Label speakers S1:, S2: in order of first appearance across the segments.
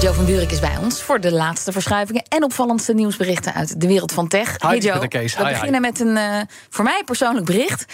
S1: Joe van Buurik is bij ons voor de laatste verschuivingen en opvallendste nieuwsberichten uit de wereld van tech.
S2: Hi. Kees.
S1: We beginnen met een uh, voor mij persoonlijk bericht.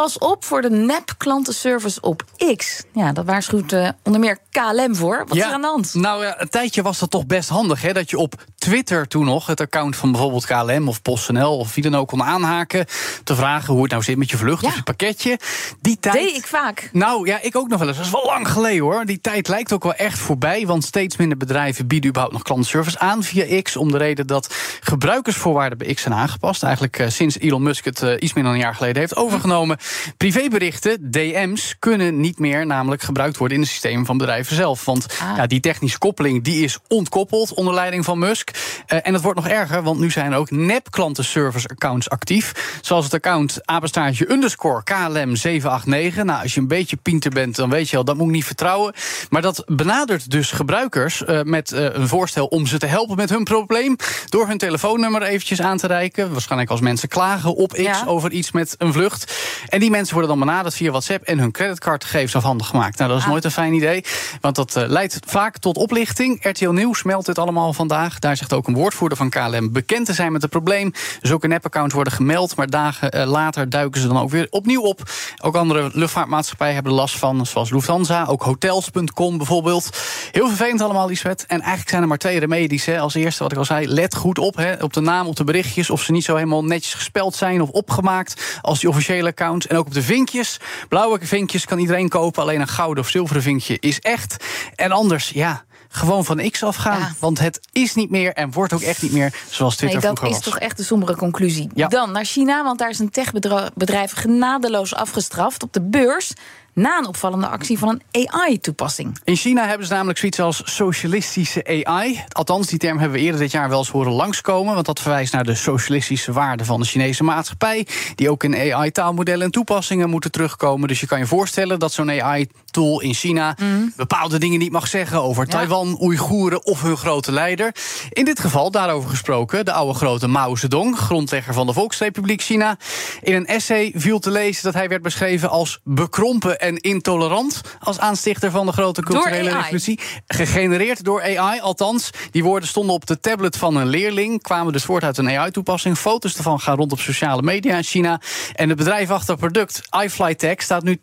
S1: Pas op voor de nep klantenservice op X. Ja, dat waarschuwt uh, onder meer KLM voor. Wat
S2: ja,
S1: is er aan de hand?
S2: Nou ja, een tijdje was dat toch best handig, hè? Dat je op Twitter toen nog het account van bijvoorbeeld KLM of PostNL of wie dan ook kon aanhaken. Te vragen hoe het nou zit met je vlucht
S1: Ja.
S2: of je pakketje. Die tijd.
S1: Deed ik vaak.
S2: Nou ja, ik ook nog wel eens. Dat is wel lang geleden hoor. Die tijd lijkt ook wel echt voorbij. Want steeds minder bedrijven bieden überhaupt nog klantenservice aan via X. Om de reden dat gebruikersvoorwaarden bij X zijn aangepast. Eigenlijk eh, sinds Elon Musk het eh, iets meer dan een jaar geleden heeft overgenomen. Privéberichten, DM's, kunnen niet meer namelijk gebruikt worden in het systeem van bedrijven zelf. Want
S1: Ah.
S2: ja, die technische koppeling die is ontkoppeld onder leiding van Musk. Eh, en het wordt nog erger, want nu zijn er ook nep-klantenservice accounts actief. Zoals het account apenstaartje underscore KLM 789. Nou, als je een beetje pinter bent, dan weet je al, dat moet ik niet vertrouwen. Maar dat benadert dus gebruikers eh, met eh, een voorstel om ze te helpen met hun probleem. Door hun telefoonnummer eventjes aan te reiken. Waarschijnlijk als mensen klagen op X
S1: Ja.
S2: over iets met een vlucht. En die mensen worden dan benaderd via WhatsApp en hun creditcardgegevens afhandig gemaakt. Nou, dat is
S1: Ah.
S2: nooit een fijn idee, want dat eh, leidt vaak tot oplichting. RTL Nieuws meldt dit allemaal vandaag. Daar zegt ook een woordvoerder van KLM bekend te zijn met het probleem. Zulke nep-accounts worden gemeld, maar dagen eh, later duiken ze dan ook weer opnieuw op. Ook andere luchtvaartmaatschappijen hebben er last van, zoals Lufthansa, ook hotels.com bijvoorbeeld. Heel vervelend allemaal, Lisbeth. En eigenlijk zijn er maar twee remedies. Hè. Als eerste, wat ik al zei, let goed op hè, op de naam, op de berichtjes, of ze niet zo helemaal netjes gespeld zijn of opgemaakt als die officiële account. En ook op de vinkjes. Blauwe vinkjes kan iedereen kopen, alleen een gouden of zilveren vinkje is echt. En anders, ja. Gewoon van X afgaan.
S1: Ja.
S2: Want het is niet meer en wordt ook echt niet meer zoals Twitter
S1: Nee, dat
S2: vroeger
S1: is
S2: was.
S1: toch echt de sombere conclusie.
S2: Ja.
S1: Dan naar China, want daar is een techbedrijf genadeloos afgestraft op de beurs. Na een opvallende actie van een AI-toepassing.
S2: In China hebben ze namelijk zoiets als socialistische AI. Althans, die term hebben we eerder dit jaar wel eens horen langskomen. Want dat verwijst naar de socialistische waarden van de Chinese maatschappij. Die ook in AI-taalmodellen en toepassingen moeten terugkomen. Dus je kan je voorstellen dat zo'n AI-tool in China bepaalde dingen niet mag zeggen over
S1: Ja.
S2: Taiwan, Oeigoeren of hun grote leider. In dit geval, daarover gesproken, de oude grote Mao Zedong, grondlegger van de Volksrepubliek China. In een essay viel te lezen dat hij werd beschreven als bekrompen en intolerant. Als aanstichter van de grote culturele revolutie. Gegenereerd door AI, althans. Die woorden stonden op de tablet van een leerling. Kwamen dus voort uit een AI-toepassing. Foto's ervan gaan rond op sociale media in China. En het bedrijf achter het product, iFlyTech, staat nu 10%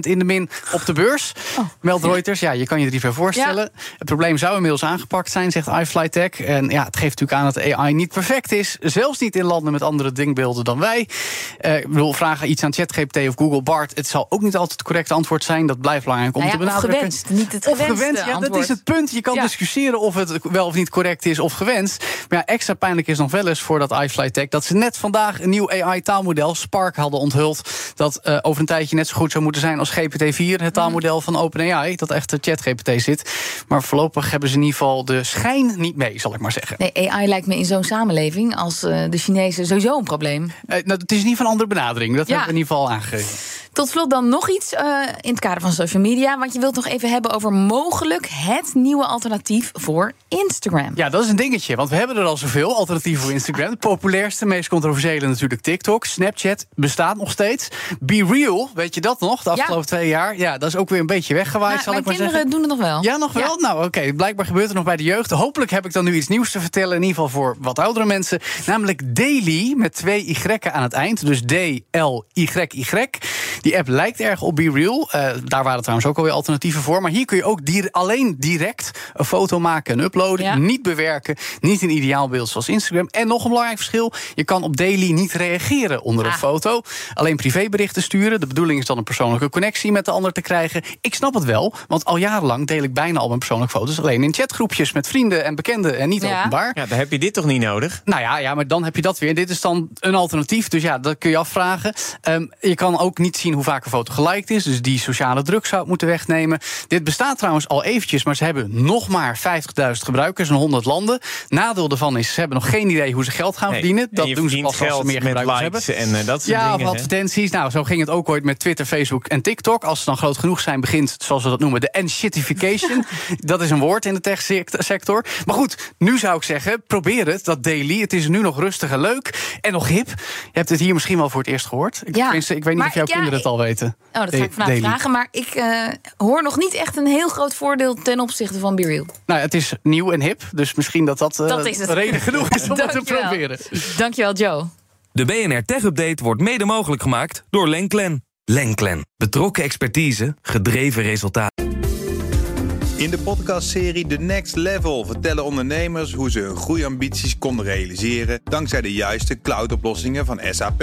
S2: in de min op de beurs.
S1: Oh.
S2: Meldt Reuters. Ja, je kan je er niet bij voorstellen. Het probleem zou inmiddels aangepakt zijn, zegt iFlyTech. En ja, het geeft natuurlijk aan dat AI niet perfect is. Zelfs niet in landen met andere denkbeelden dan wij. Eh, ik bedoel, vragen iets aan ChatGPT of Google Bart. Het zal ook niet altijd het correcte antwoord zijn. Dat blijft belangrijk om
S1: Nou
S2: te
S1: ja, of
S2: benadrukken.
S1: gewenst, niet het gewenste
S2: gewenst, ja, dat is het punt. Je kan
S1: Ja.
S2: discussiëren of het wel of niet correct is of gewenst. Maar ja, extra pijnlijk is nog wel eens voor dat iFlyTech... dat ze net vandaag een nieuw AI-taalmodel, Spark, hadden onthuld... dat eh, over een tijdje net zo goed zou moeten zijn als GPT-4... het taalmodel van OpenAI, dat echt de ChatGPT zit. Maar voorlopig hebben ze in ieder geval de schijn niet mee, zal ik maar zeggen.
S1: Nee, AI lijkt me in zo'n samenleving als eh, de Chinezen sowieso een probleem.
S2: Eh, nou, het is niet van andere benadering, dat hebben we in ieder geval aangegeven.
S1: Tot slot dan nog iets eh, in het kader van social media. Want je wilt nog even hebben over mogelijk het nieuwe alternatief voor Instagram.
S2: Ja, dat is een dingetje, want we hebben er al zoveel alternatieven voor Instagram. De populairste, meest controversiële natuurlijk TikTok. Snapchat bestaat nog steeds. Be Real, weet je dat nog? De
S1: Ja.
S2: afgelopen twee jaar. Ja, dat is ook weer een beetje weggewaaid, zal ik maar
S1: kinderen
S2: zeggen.
S1: doen het nog wel.
S2: Ja, nog wel? Nou, oké. Blijkbaar gebeurt er nog bij de jeugd. Hopelijk heb ik dan nu iets nieuws te vertellen. In ieder geval voor wat oudere mensen. Namelijk Daily met twee y'en aan het eind. Dus D-L-Y-Y. Die app lijkt erg op Be Real. Eh, daar waren trouwens ook alweer alternatieven voor. Maar hier kun je ook dir- alleen direct een foto maken en uploaden.
S1: Ja.
S2: Niet bewerken. Niet in ideaalbeeld zoals Instagram. En nog een belangrijk verschil. Je kan op Daily niet reageren onder een
S1: Ah.
S2: foto. Alleen privéberichten sturen. De bedoeling is dan een persoonlijke connectie met de ander te krijgen. Ik snap het wel, want al jarenlang deel ik bijna al mijn persoonlijke foto's alleen in chatgroepjes met vrienden en bekenden en niet
S1: Ja.
S2: openbaar.
S3: Ja, dan heb je dit toch niet nodig?
S2: Nou ja, ja, maar dan heb je dat weer. Dit is dan een alternatief, dus ja, dat kun je afvragen. Ehm, je kan ook niet zien zien hoe vaak een foto geliked is. Dus die sociale druk zou het moeten wegnemen. Dit bestaat trouwens al eventjes, maar ze hebben nog maar 50.000 gebruikers in 100 landen. Nadeel daarvan is, ze hebben nog geen idee hoe ze geld gaan verdienen. Dat doen ze pas als ze meer gebruikers hebben.
S3: En, uh, dat soort
S2: ja,
S3: dingen,
S2: of advertenties. Nou, zo ging het ook ooit met Twitter, Facebook en TikTok. Als ze dan groot genoeg zijn, begint, zoals we dat noemen, de enshittification. dat is een woord in de tech-sector. Maar goed, nu zou ik zeggen, probeer het, dat daily. Het is nu nog rustig en leuk en nog hip. Je hebt het hier misschien wel voor het eerst gehoord. Ik,
S1: Ja,
S2: ik weet niet
S1: maar
S2: of jouw
S1: ja,
S2: kinderen het al weten.
S1: Oh, dat ga ik vandaag
S2: daily.
S1: vragen. Maar ik eh, hoor nog niet echt een heel groot voordeel ten opzichte van Be Real.
S2: Nou, het is nieuw en hip, dus misschien dat dat, eh,
S1: Dat is
S2: reden genoeg is om het te proberen.
S1: Dankjewel, Joe.
S4: De BNR Tech Update wordt mede mogelijk gemaakt door Lenklen. Lenklen. Betrokken expertise, gedreven resultaten.
S5: In de podcastserie The Next Level vertellen ondernemers hoe ze hun groeiambities konden realiseren dankzij de juiste cloudoplossingen van SAP.